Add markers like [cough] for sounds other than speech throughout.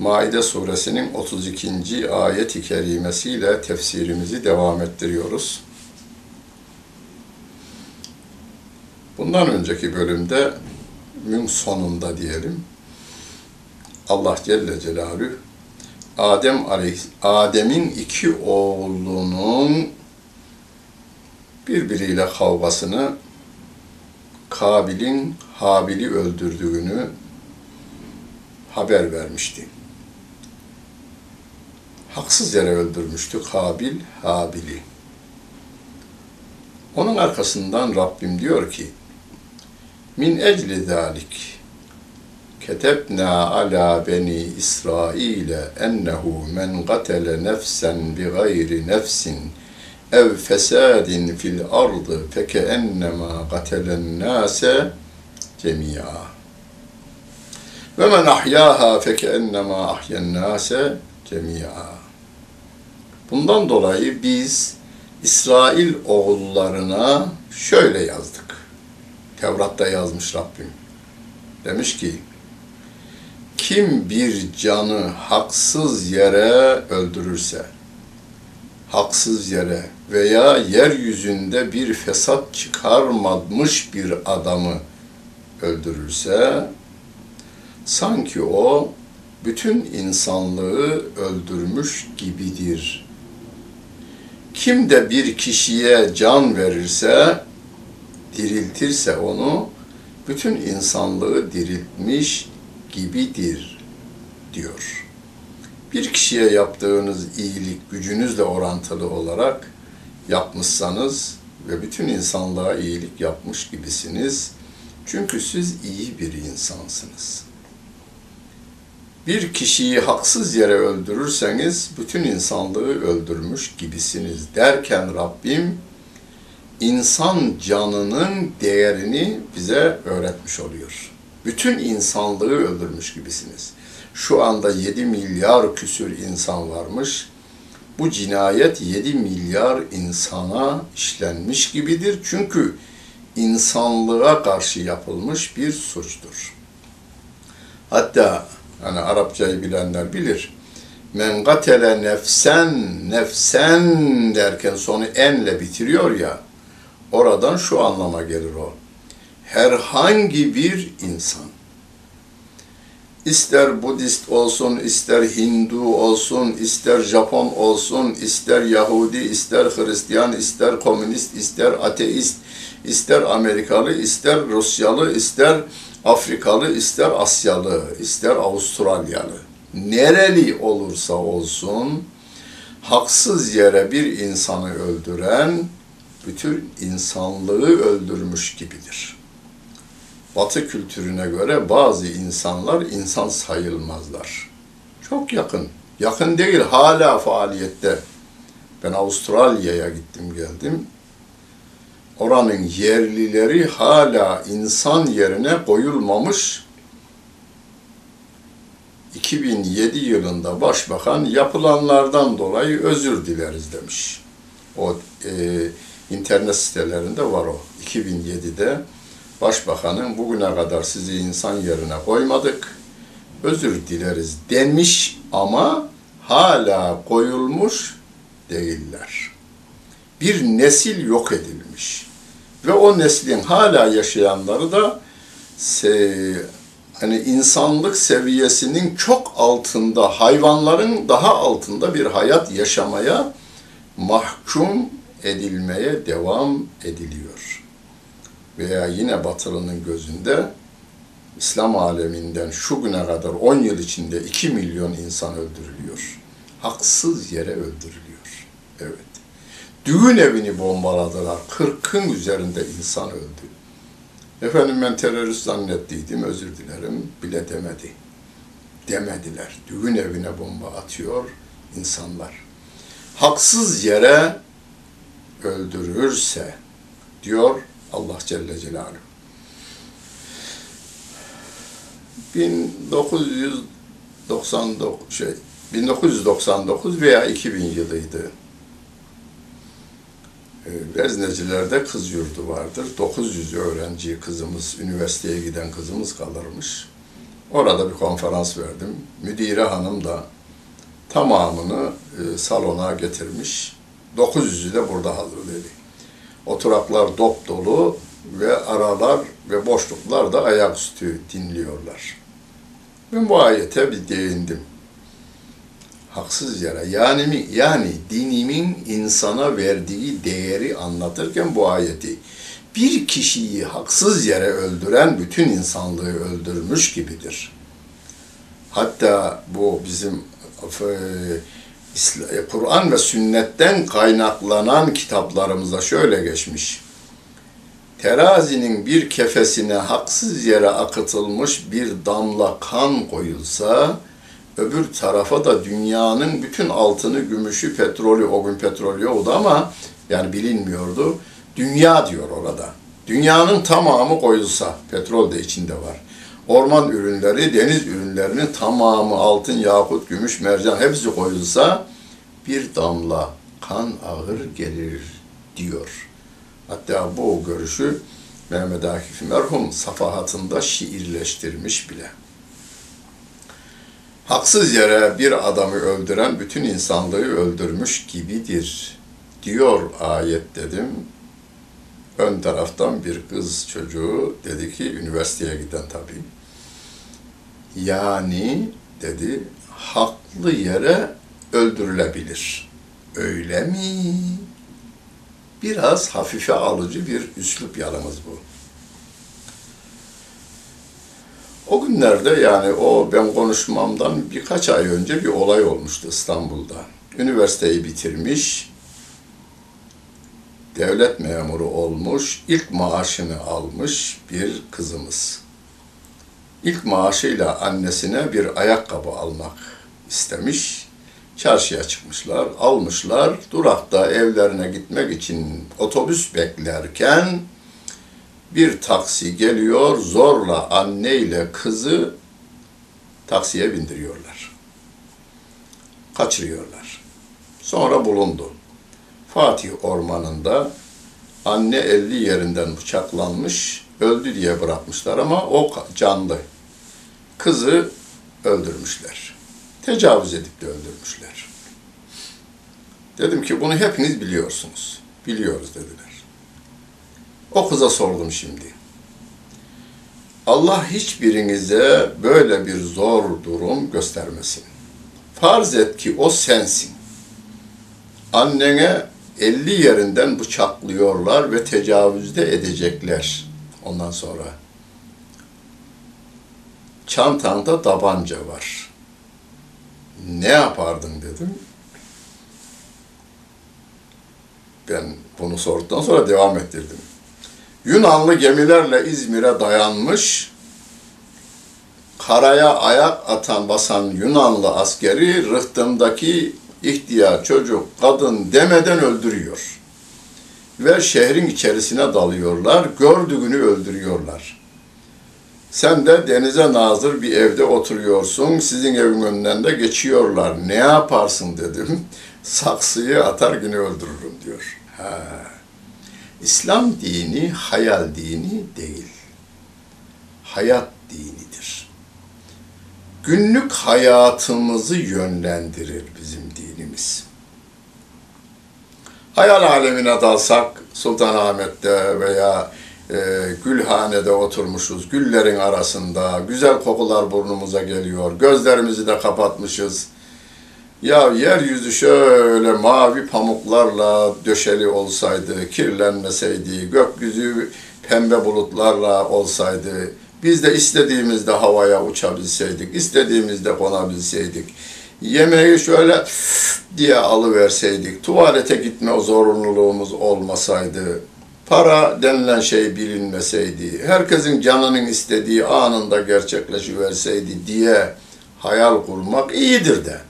Maide suresinin 32. ayet-i kerimesiyle tefsirimizi devam ettiriyoruz. Bundan önceki bölümde mün sonunda diyelim Allah Celle Celaluhu Adem Adem'in iki oğlunun birbiriyle kavgasını Kabil'in Habil'i öldürdüğünü haber vermişti. Haksız yere öldürmüştü Kabil Habil'i. Onun arkasından Rabbim diyor ki Min ecli zalik ketebna ala beni İsrail'e ennehu men gatele nefsen bi gayri nefsin ev fesadin fil ardı feke ennema gatelen nase cemia ve men ahyaha feke ennema ahyen nase cemia bundan dolayı biz İsrail oğullarına şöyle yazdık. Tevrat'ta yazmış Rabbim. Demiş ki, kim bir canı haksız yere öldürürse, haksız yere veya yeryüzünde bir fesat çıkarmamış bir adamı öldürürse, sanki o bütün insanlığı öldürmüş gibidir. Kim de bir kişiye can verirse, diriltirse onu, bütün insanlığı diriltmiş gibidir diyor. Bir kişiye yaptığınız iyilik gücünüzle orantılı olarak yapmışsanız ve bütün insanlığa iyilik yapmış gibisiniz. Çünkü siz iyi bir insansınız. Bir kişiyi haksız yere öldürürseniz bütün insanlığı öldürmüş gibisiniz derken Rabbim insan canının değerini bize öğretmiş oluyor. Bütün insanlığı öldürmüş gibisiniz. Şu anda 7 milyar küsür insan varmış. Bu cinayet 7 milyar insana işlenmiş gibidir. Çünkü insanlığa karşı yapılmış bir suçtur. Hatta hani Arapçayı bilenler bilir. Men gatele nefsen, nefsen derken sonu enle bitiriyor ya. Oradan şu anlama gelir o. Herhangi bir insan, ister Budist olsun, ister Hindu olsun, ister Japon olsun, ister Yahudi, ister Hristiyan, ister komünist, ister ateist, ister Amerikalı, ister Rusyalı, ister Afrikalı, ister Asyalı, ister Avustralyalı, nereli olursa olsun, haksız yere bir insanı öldüren, bütün insanlığı öldürmüş gibidir. Batı kültürüne göre bazı insanlar insan sayılmazlar. Çok yakın. Yakın değil, hala faaliyette. Ben Avustralya'ya gittim geldim. Oranın yerlileri hala insan yerine koyulmamış 2007 yılında başbakan yapılanlardan dolayı özür dileriz demiş. O e, internet sitelerinde var o. 2007'de başbakanın bugüne kadar sizi insan yerine koymadık, özür dileriz denmiş ama hala koyulmuş değiller. Bir nesil yok edilmiş. Ve o neslin hala yaşayanları da hani insanlık seviyesinin çok altında, hayvanların daha altında bir hayat yaşamaya mahkum edilmeye devam ediliyor. Veya yine Batılı'nın gözünde İslam aleminden şu güne kadar 10 yıl içinde 2 milyon insan öldürülüyor. Haksız yere öldürülüyor. Evet. Düğün evini bombaladılar. 40'ın üzerinde insan öldü. Efendim ben terörist zannettiydim, özür dilerim bile demedi. Demediler. Düğün evine bomba atıyor insanlar haksız yere öldürürse diyor Allah Celle Celaluhu. 1999 şey 1999 veya 2000 yılıydı. Veznecilerde kız yurdu vardır. 900 öğrenci kızımız, üniversiteye giden kızımız kalırmış. Orada bir konferans verdim. Müdire hanım da tamamını e, salona getirmiş. 900'ü de burada hazırladı. Oturaklar dop dolu ve aralar ve boşluklar da ayaküstü dinliyorlar. Ben bu ayete bir değindim. Haksız yere yani yani dinimin insana verdiği değeri anlatırken bu ayeti bir kişiyi haksız yere öldüren bütün insanlığı öldürmüş gibidir. Hatta bu bizim e, Kur'an ve sünnetten kaynaklanan kitaplarımızda şöyle geçmiş. Terazinin bir kefesine haksız yere akıtılmış bir damla kan koyulsa, öbür tarafa da dünyanın bütün altını, gümüşü, petrolü, o gün petrol yoktu ama yani bilinmiyordu. Dünya diyor orada. Dünyanın tamamı koyulsa, petrol de içinde var. Orman ürünleri, deniz ürünlerinin tamamı altın, yakut, gümüş, mercan hepsi koyulsa bir damla kan ağır gelir diyor. Hatta bu görüşü Mehmet Akif merhum safahatında şiirleştirmiş bile. Haksız yere bir adamı öldüren bütün insanlığı öldürmüş gibidir diyor ayet dedim. Ön taraftan bir kız çocuğu dedi ki üniversiteye giden tabii. Yani dedi haklı yere öldürülebilir. Öyle mi? Biraz hafife alıcı bir üslup yalnız bu. O günlerde yani o ben konuşmamdan birkaç ay önce bir olay olmuştu İstanbul'da. Üniversiteyi bitirmiş, devlet memuru olmuş, ilk maaşını almış bir kızımız. İlk maaşıyla annesine bir ayakkabı almak istemiş. Çarşıya çıkmışlar, almışlar. Durakta evlerine gitmek için otobüs beklerken bir taksi geliyor, zorla anne ile kızı taksiye bindiriyorlar. Kaçırıyorlar. Sonra bulundu. Fatih Ormanı'nda anne 50 yerinden bıçaklanmış, öldü diye bırakmışlar ama o canlı. Kızı öldürmüşler. Tecavüz edip de öldürmüşler. Dedim ki bunu hepiniz biliyorsunuz. Biliyoruz dediler. O kıza sordum şimdi. Allah hiçbirinize böyle bir zor durum göstermesin. Farz et ki o sensin. Annene 50 yerinden bıçaklıyorlar ve tecavüzde edecekler ondan sonra. Çantanda tabanca var. Ne yapardın dedim. Ben bunu sorduktan sonra devam ettirdim. Yunanlı gemilerle İzmir'e dayanmış, karaya ayak atan basan Yunanlı askeri rıhtımdaki ihtiyar, çocuk, kadın demeden öldürüyor. Ve şehrin içerisine dalıyorlar, gördüğünü öldürüyorlar. Sen de denize nazır bir evde oturuyorsun, sizin evin önünden de geçiyorlar. Ne yaparsın dedim. [laughs] Saksıyı atar yine öldürürüm diyor. Ha. İslam dini hayal dini değil. Hayat dinidir. Günlük hayatımızı yönlendirir bizim dinimiz. Hayal alemine dalsak Sultanahmet'te veya e, Gülhane'de oturmuşuz, güllerin arasında, güzel kokular burnumuza geliyor, gözlerimizi de kapatmışız ya yeryüzü şöyle mavi pamuklarla döşeli olsaydı, kirlenmeseydi, gökyüzü pembe bulutlarla olsaydı, biz de istediğimizde havaya uçabilseydik, istediğimizde konabilseydik, yemeği şöyle diye alıverseydik, tuvalete gitme zorunluluğumuz olmasaydı, para denilen şey bilinmeseydi, herkesin canının istediği anında gerçekleşiverseydi diye hayal kurmak iyidir de.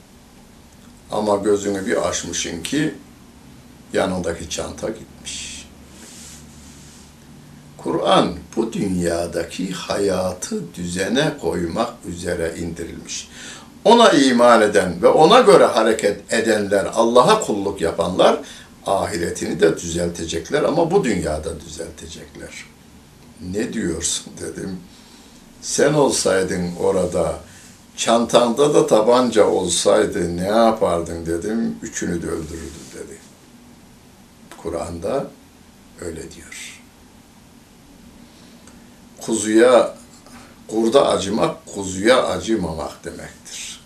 Ama gözünü bir açmışın ki yanındaki çanta gitmiş. Kur'an bu dünyadaki hayatı düzene koymak üzere indirilmiş. Ona iman eden ve ona göre hareket edenler, Allah'a kulluk yapanlar ahiretini de düzeltecekler ama bu dünyada düzeltecekler. Ne diyorsun dedim. Sen olsaydın orada, çantanda da tabanca olsaydı ne yapardın dedim. Üçünü de öldürürdüm dedi. Kur'an'da öyle diyor. Kuzuya, kurda acımak, kuzuya acımamak demektir.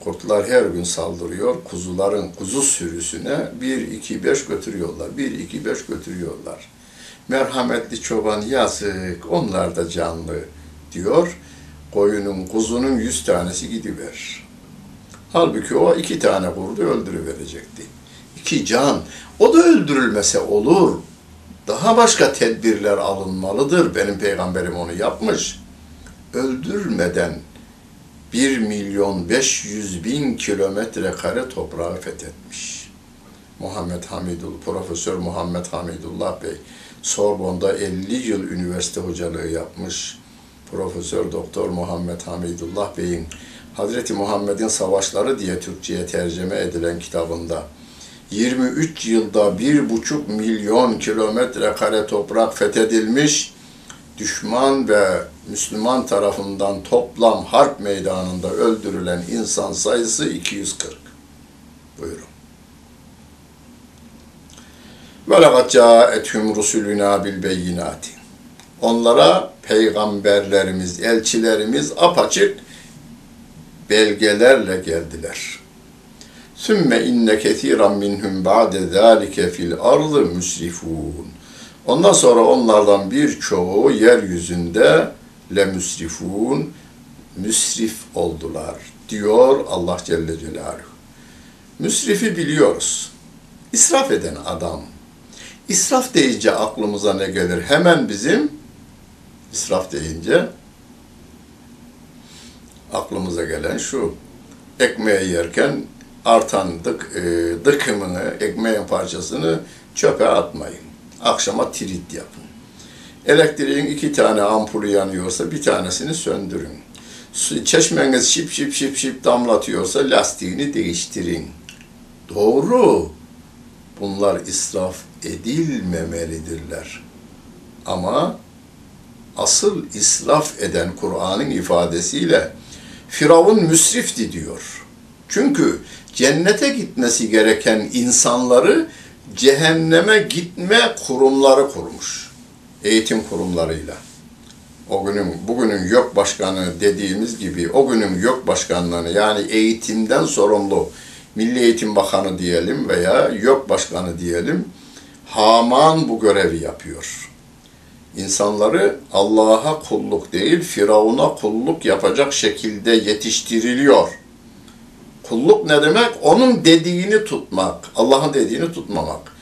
Kurtlar her gün saldırıyor. Kuzuların, kuzu sürüsüne bir, iki, beş götürüyorlar. Bir, iki, beş götürüyorlar. Merhametli çoban yazık, onlar da canlı diyor. Koyunun, kuzunun yüz tanesi gidiver. Halbuki o iki tane kurdu öldürüverecekti. İki can. O da öldürülmese olur. Daha başka tedbirler alınmalıdır. Benim peygamberim onu yapmış. Öldürmeden 1 milyon 500 bin kilometre kare toprağı fethetmiş. Muhammed Hamidullah, Profesör Muhammed Hamidullah Bey, Sorbon'da 50 yıl üniversite hocalığı yapmış. Profesör Doktor Muhammed Hamidullah Bey'in Hazreti Muhammed'in Savaşları diye Türkçe'ye tercüme edilen kitabında 23 yılda 1,5 milyon kilometre kare toprak fethedilmiş, düşman ve Müslüman tarafından toplam harp meydanında öldürülen insan sayısı 240. Buyurun. Ve lekad câethum rusuluna bil beyinati. Onlara peygamberlerimiz, elçilerimiz apaçık belgelerle geldiler. Sümme inne kethiran minhum ba'de zâlike fil ardı müsrifûn. Ondan sonra onlardan birçoğu yeryüzünde le müsrifun müsrif oldular diyor Allah Celle Celaluhu. Müsrifi biliyoruz. İsraf eden adam. İsraf deyince aklımıza ne gelir? Hemen bizim israf deyince aklımıza gelen şu. Ekmeği yerken artan dık, e, dıkımını, ekmeğin parçasını çöpe atmayın. Akşama trit yapın. Elektriğin iki tane ampulü yanıyorsa bir tanesini söndürün. Çeşmeniz şip şip şip şip damlatıyorsa lastiğini değiştirin. Doğru. Bunlar israf edilmemelidirler. Ama asıl israf eden Kur'an'ın ifadesiyle Firavun müsrifti diyor. Çünkü cennete gitmesi gereken insanları cehenneme gitme kurumları kurmuş. Eğitim kurumlarıyla. O günün, bugünün yok başkanı dediğimiz gibi o günün yok başkanlığını yani eğitimden sorumlu Milli Eğitim Bakanı diyelim veya yok başkanı diyelim Haman bu görevi yapıyor. İnsanları Allah'a kulluk değil, Firavun'a kulluk yapacak şekilde yetiştiriliyor. Kulluk ne demek? Onun dediğini tutmak, Allah'ın dediğini tutmamak.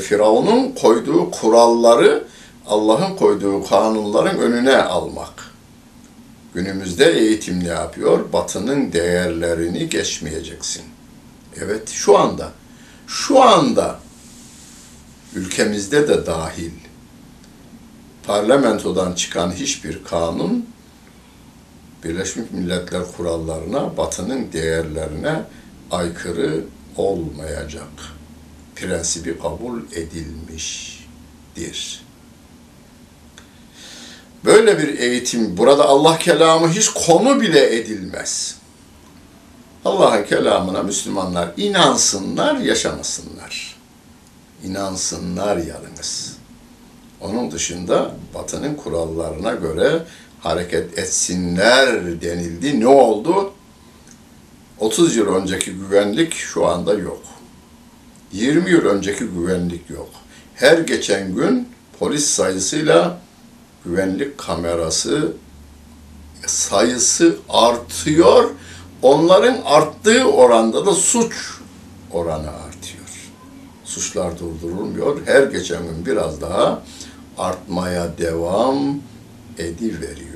Firavun'un koyduğu kuralları Allah'ın koyduğu kanunların önüne almak. Günümüzde eğitim ne yapıyor? Batının değerlerini geçmeyeceksin. Evet şu anda, şu anda ülkemizde de dahil parlamentodan çıkan hiçbir kanun Birleşmiş Milletler kurallarına, batının değerlerine aykırı olmayacak. Prensibi kabul edilmiştir. Böyle bir eğitim, burada Allah kelamı hiç konu bile edilmez. Allah'ın kelamına Müslümanlar inansınlar, yaşamasınlar. İnansınlar yalnız. Onun dışında Batı'nın kurallarına göre hareket etsinler denildi. Ne oldu? 30 yıl önceki güvenlik şu anda yok. 20 yıl önceki güvenlik yok. Her geçen gün polis sayısıyla güvenlik kamerası sayısı artıyor. Onların arttığı oranda da suç oranı artıyor. Suçlar durdurulmuyor. Her geçen gün biraz daha artmaya devam ediveriyor.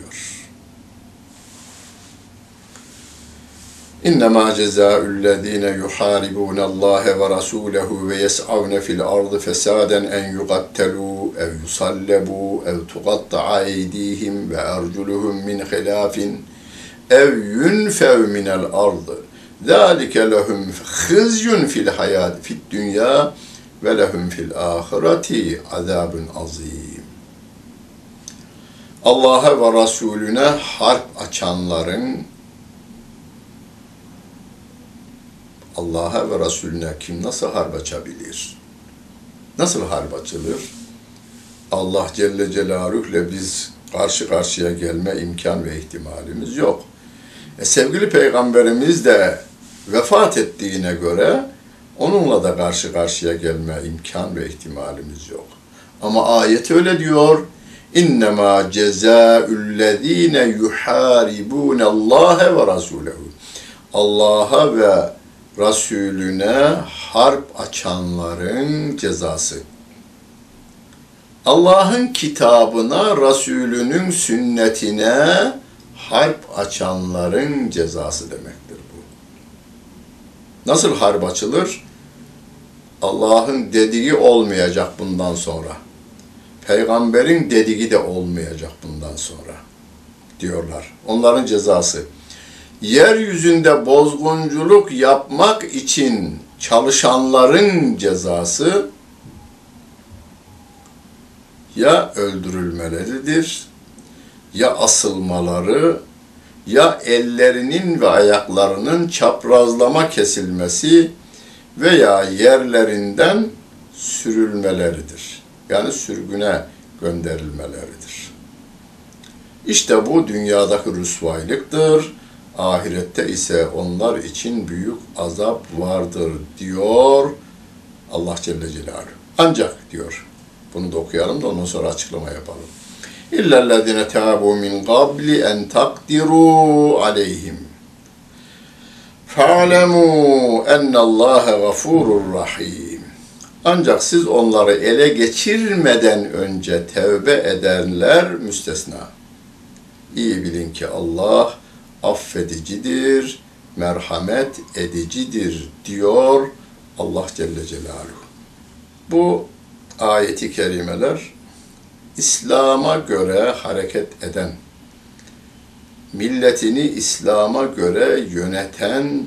İnnemâ cezâullezîne yuhâribûnallâhe ve rasûlehu ve yes'avne fil ardı fesâden en yugattelû ev yusallebû ev tugatta'a eydîhim ve erculuhum min khilâfin ev yunfev minel ardı. Zâlike lehum hızyun fil hayat fid dünya ve lehum fil ahireti azabun azim. Allah'a ve Resulüne harp açanların Allah'a ve Resulüne kim nasıl harp açabilir? Nasıl harp açılır? Allah Celle Celaluhu'yla biz karşı karşıya gelme imkan ve ihtimalimiz yok. E, sevgili Peygamberimiz de vefat ettiğine göre onunla da karşı karşıya gelme imkan ve ihtimalimiz yok. Ama ayet öyle diyor. İnnemâ cezâullezîne yuhâribûne Allâhe ve Rasûlehu. Allah'a ve Resulüne harp açanların cezası. Allah'ın kitabına, Resulünün sünnetine harp açanların cezası demektir bu. Nasıl harp açılır? Allah'ın dediği olmayacak bundan sonra. Peygamberin dediği de olmayacak bundan sonra diyorlar. Onların cezası. Yeryüzünde bozgunculuk yapmak için çalışanların cezası ya öldürülmeleridir, ya asılmaları, ya ellerinin ve ayaklarının çaprazlama kesilmesi veya yerlerinden sürülmeleridir. Yani sürgüne gönderilmeleridir. İşte bu dünyadaki rüsvaylıktır. Ahirette ise onlar için büyük azap vardır diyor Allah Celle Celaluhu. Ancak diyor, bunu da okuyalım da ondan sonra açıklama yapalım. İllellezine tâbû min qabli en takdirû aleyhim. Fa'lemû ennallâhe gafurur rahim. Ancak siz onları ele geçirmeden önce tevbe edenler müstesna. İyi bilin ki Allah affedicidir, merhamet edicidir diyor Allah Celle Celaluhu. Bu ayeti kerimeler İslam'a göre hareket eden, milletini İslam'a göre yöneten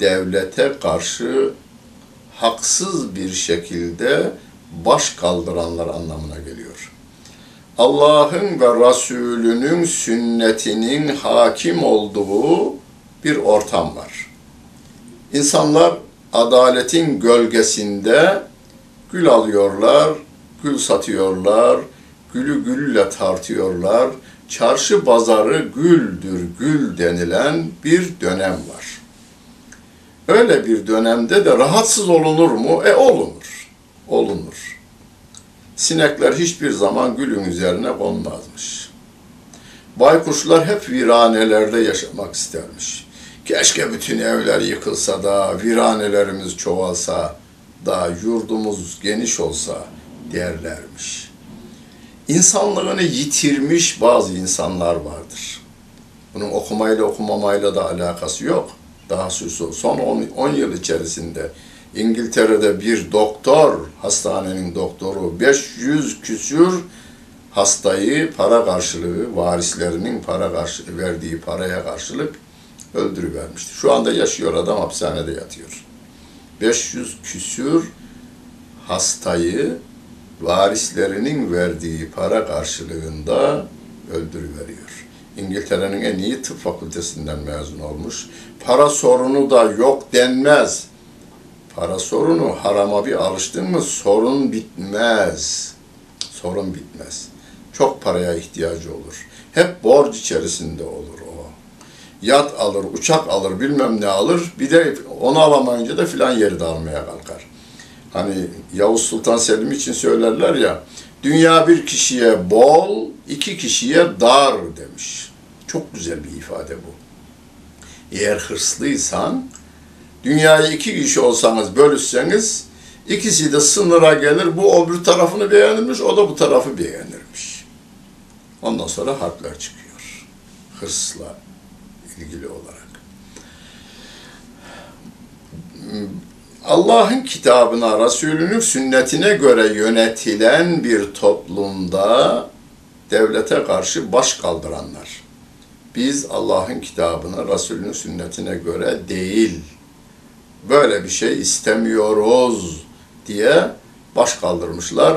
devlete karşı haksız bir şekilde baş kaldıranlar anlamına geliyor. Allah'ın ve Resulünün sünnetinin hakim olduğu bir ortam var. İnsanlar adaletin gölgesinde gül alıyorlar, gül satıyorlar, gülü gülle tartıyorlar. Çarşı pazarı güldür gül denilen bir dönem var. Öyle bir dönemde de rahatsız olunur mu? E olunur. Olunur. Sinekler hiçbir zaman gülün üzerine konmazmış. Baykuşlar hep viranelerde yaşamak istermiş. Keşke bütün evler yıkılsa da, viranelerimiz çoğalsa da, yurdumuz geniş olsa derlermiş. İnsanlığını yitirmiş bazı insanlar vardır. Bunun okumayla okumamayla da alakası yok. Daha son 10 yıl içerisinde İngiltere'de bir doktor, hastanenin doktoru 500 küsür hastayı para karşılığı, varislerinin para karşılığı, verdiği paraya karşılık öldürüvermişti. Şu anda yaşıyor adam hapishanede yatıyor. 500 küsür hastayı varislerinin verdiği para karşılığında öldürüveriyor. İngiltere'nin en iyi tıp fakültesinden mezun olmuş. Para sorunu da yok denmez. Para sorunu harama bir alıştın mı sorun bitmez. Sorun bitmez. Çok paraya ihtiyacı olur. Hep borç içerisinde olur o. Yat alır, uçak alır, bilmem ne alır. Bir de onu alamayınca da filan yeri de almaya kalkar. Hani Yavuz Sultan Selim için söylerler ya, dünya bir kişiye bol, iki kişiye dar demiş. Çok güzel bir ifade bu. Eğer hırslıysan, dünyayı iki kişi olsanız, bölüşseniz, ikisi de sınıra gelir, bu öbür tarafını beğenirmiş, o da bu tarafı beğenirmiş. Ondan sonra harpler çıkıyor. Hırsla ilgili olarak. Allah'ın kitabına, Resulünün sünnetine göre yönetilen bir toplumda devlete karşı baş kaldıranlar. Biz Allah'ın kitabına, Resulünün sünnetine göre değil, böyle bir şey istemiyoruz diye baş kaldırmışlar.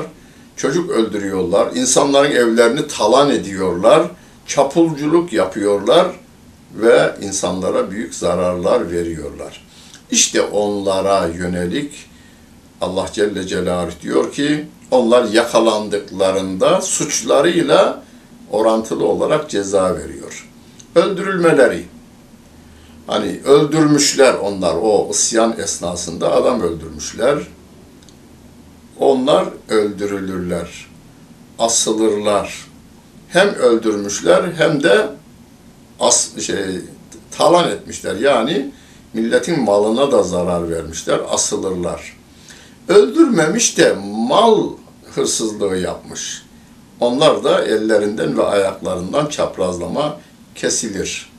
Çocuk öldürüyorlar, insanların evlerini talan ediyorlar, çapulculuk yapıyorlar ve insanlara büyük zararlar veriyorlar. İşte onlara yönelik Allah Celle Celaluhu diyor ki onlar yakalandıklarında suçlarıyla orantılı olarak ceza veriyor. Öldürülmeleri. Hani öldürmüşler onlar o isyan esnasında adam öldürmüşler. Onlar öldürülürler. Asılırlar. Hem öldürmüşler hem de as şey talan etmişler. Yani milletin malına da zarar vermişler, asılırlar. Öldürmemiş de mal hırsızlığı yapmış. Onlar da ellerinden ve ayaklarından çaprazlama kesilir.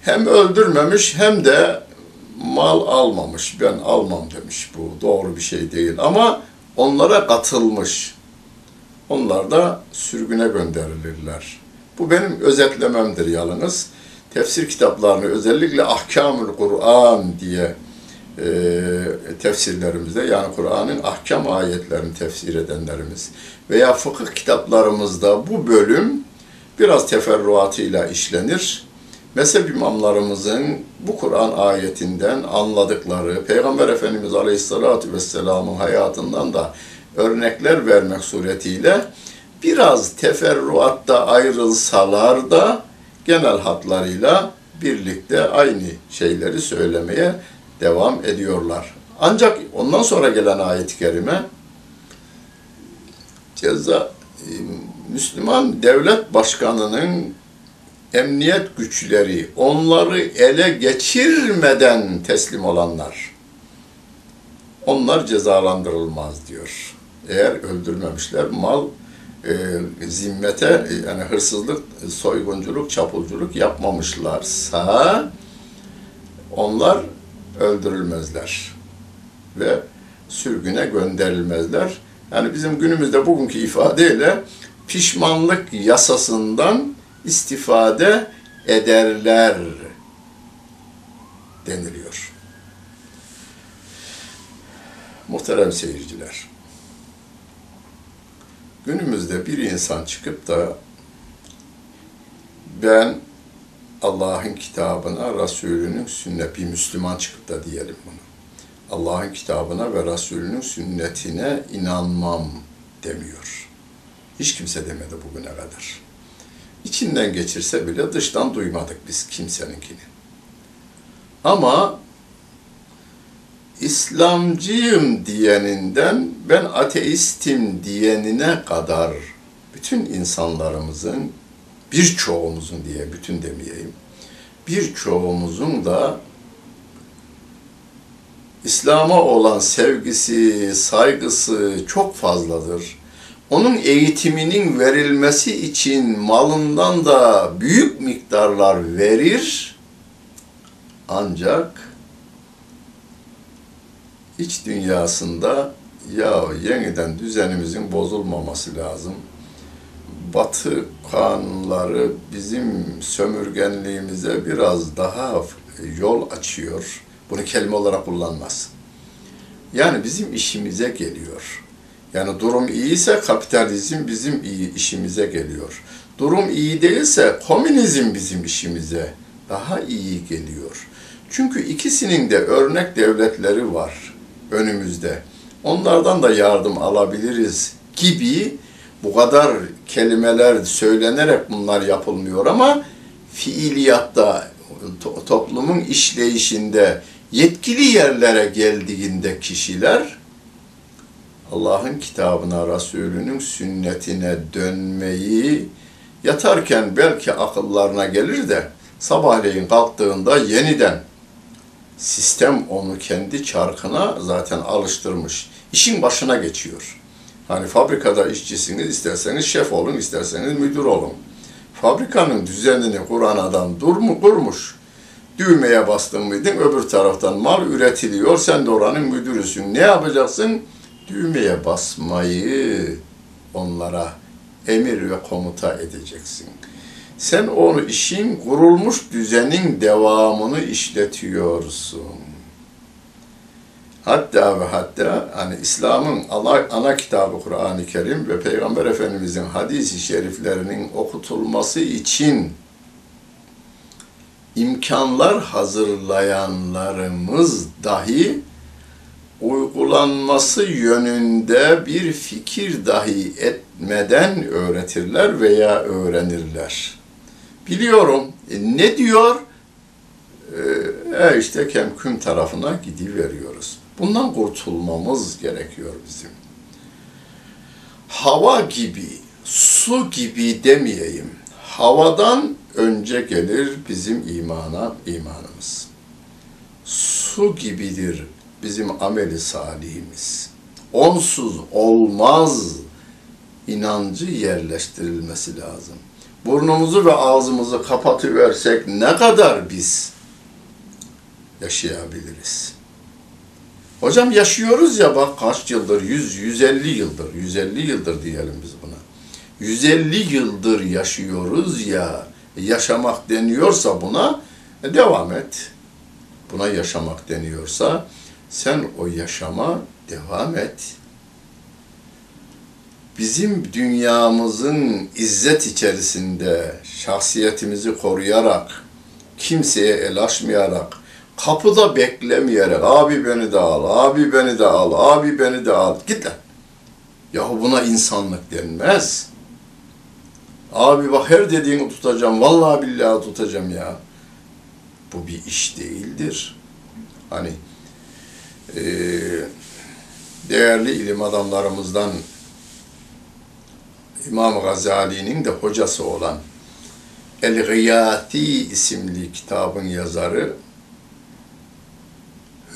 Hem öldürmemiş hem de mal almamış. Ben almam demiş bu doğru bir şey değil ama onlara katılmış. Onlar da sürgüne gönderilirler. Bu benim özetlememdir yalnız tefsir kitaplarını özellikle Ahkamül Kur'an diye e, tefsirlerimizde yani Kur'an'ın ahkam ayetlerini tefsir edenlerimiz veya fıkıh kitaplarımızda bu bölüm biraz teferruatıyla işlenir. Mezhep imamlarımızın bu Kur'an ayetinden anladıkları, Peygamber Efendimiz Aleyhisselatü Vesselam'ın hayatından da örnekler vermek suretiyle biraz teferruatta ayrılsalar da genel hatlarıyla birlikte aynı şeyleri söylemeye devam ediyorlar. Ancak ondan sonra gelen ayet-i kerime ceza e, Müslüman devlet başkanının emniyet güçleri onları ele geçirmeden teslim olanlar onlar cezalandırılmaz diyor. Eğer öldürmemişler mal e, zimmete yani hırsızlık, soygunculuk, çapulculuk yapmamışlarsa onlar öldürülmezler ve sürgüne gönderilmezler. Yani bizim günümüzde bugünkü ifadeyle pişmanlık yasasından istifade ederler deniliyor. Muhterem seyirciler, Günümüzde bir insan çıkıp da ben Allah'ın kitabına, Resulünün sünnet, bir Müslüman çıkıp da diyelim bunu. Allah'ın kitabına ve Resulünün sünnetine inanmam demiyor. Hiç kimse demedi bugüne kadar. İçinden geçirse bile dıştan duymadık biz kimseninkini. Ama İslamcıyım diyeninden ben ateistim diyenine kadar bütün insanlarımızın birçoğumuzun diye bütün demeyeyim birçoğumuzun da İslam'a olan sevgisi, saygısı çok fazladır. Onun eğitiminin verilmesi için malından da büyük miktarlar verir. Ancak iç dünyasında ya yeniden düzenimizin bozulmaması lazım. Batı kanunları bizim sömürgenliğimize biraz daha yol açıyor. Bunu kelime olarak kullanmaz. Yani bizim işimize geliyor. Yani durum iyiyse kapitalizm bizim iyi işimize geliyor. Durum iyi değilse komünizm bizim işimize daha iyi geliyor. Çünkü ikisinin de örnek devletleri var önümüzde. Onlardan da yardım alabiliriz gibi bu kadar kelimeler söylenerek bunlar yapılmıyor ama fiiliyatta toplumun işleyişinde yetkili yerlere geldiğinde kişiler Allah'ın kitabına, Resulünün sünnetine dönmeyi yatarken belki akıllarına gelir de sabahleyin kalktığında yeniden sistem onu kendi çarkına zaten alıştırmış. İşin başına geçiyor. Hani fabrikada işçisiniz, isterseniz şef olun, isterseniz müdür olun. Fabrikanın düzenini kuran adam dur mu kurmuş. Düğmeye bastın mıydın öbür taraftan mal üretiliyor. Sen de oranın müdürüsün. Ne yapacaksın? Düğmeye basmayı onlara emir ve komuta edeceksin. Sen onu işin kurulmuş düzenin devamını işletiyorsun. Hatta ve hatta hani İslam'ın ana, ana kitabı Kur'an-ı Kerim ve Peygamber Efendimizin hadis-i şeriflerinin okutulması için imkanlar hazırlayanlarımız dahi uygulanması yönünde bir fikir dahi etmeden öğretirler veya öğrenirler. Biliyorum. E, ne diyor? E, işte kemküm tarafına gidiveriyoruz. Bundan kurtulmamız gerekiyor bizim. Hava gibi, su gibi demeyeyim. Havadan önce gelir bizim imana imanımız. Su gibidir bizim ameli salihimiz. Onsuz olmaz inancı yerleştirilmesi lazım. Burnumuzu ve ağzımızı kapatıversek ne kadar biz yaşayabiliriz? Hocam yaşıyoruz ya bak kaç yıldır, 100, 150 yıldır, 150 yıldır diyelim biz buna. 150 yıldır yaşıyoruz ya, yaşamak deniyorsa buna, e, devam et. Buna yaşamak deniyorsa, sen o yaşama devam et. Bizim dünyamızın izzet içerisinde şahsiyetimizi koruyarak, kimseye el açmayarak, kapıda beklemeyerek, abi beni de al, abi beni de al, abi beni de al, git lan. Yahu buna insanlık denmez. Abi bak her dediğini tutacağım, vallahi billahi tutacağım ya. Bu bir iş değildir. Hani e, değerli ilim adamlarımızdan İmam Gazali'nin de hocası olan El-Gıyati isimli kitabın yazarı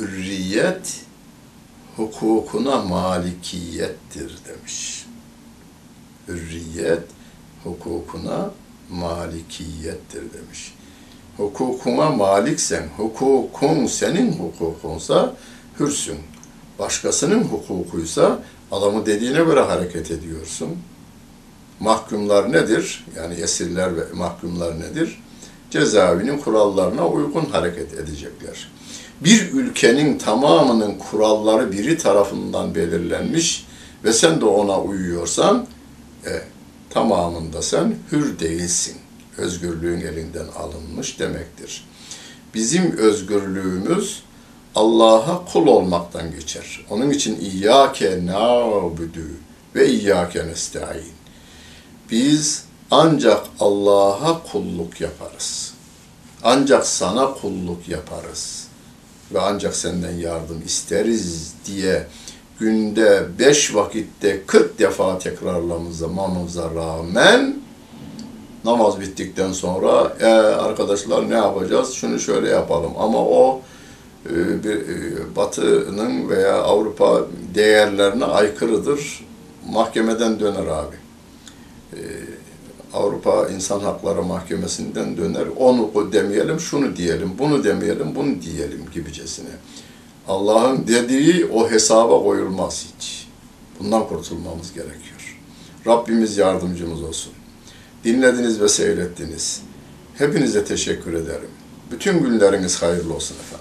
hürriyet hukukuna malikiyettir demiş. Hürriyet hukukuna malikiyettir demiş. Hukukuna maliksen, hukukun senin hukukunsa hürsün. Başkasının hukukuysa adamı dediğine göre hareket ediyorsun. Mahkumlar nedir? Yani esirler ve mahkumlar nedir? Cezaevinin kurallarına uygun hareket edecekler bir ülkenin tamamının kuralları biri tarafından belirlenmiş ve sen de ona uyuyorsan e, tamamında sen hür değilsin. Özgürlüğün elinden alınmış demektir. Bizim özgürlüğümüz Allah'a kul olmaktan geçer. Onun için İyyâke nâbudu ve İyyâke nesta'in. Biz ancak Allah'a kulluk yaparız. Ancak sana kulluk yaparız ve ancak senden yardım isteriz diye günde beş vakitte kırk defa tekrarlamamıza rağmen namaz bittikten sonra e, arkadaşlar ne yapacağız? Şunu şöyle yapalım. Ama o e, bir, e, Batı'nın veya Avrupa değerlerine aykırıdır. Mahkemeden döner abi. E, Avrupa İnsan Hakları Mahkemesi'nden döner. Onu demeyelim, şunu diyelim, bunu demeyelim, bunu diyelim gibicesine. Allah'ın dediği o hesaba koyulmaz hiç. Bundan kurtulmamız gerekiyor. Rabbimiz yardımcımız olsun. Dinlediniz ve seyrettiniz. Hepinize teşekkür ederim. Bütün günleriniz hayırlı olsun efendim.